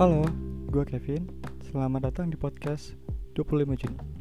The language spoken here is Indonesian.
Halo, gue Kevin. Selamat datang di podcast 25 Juni.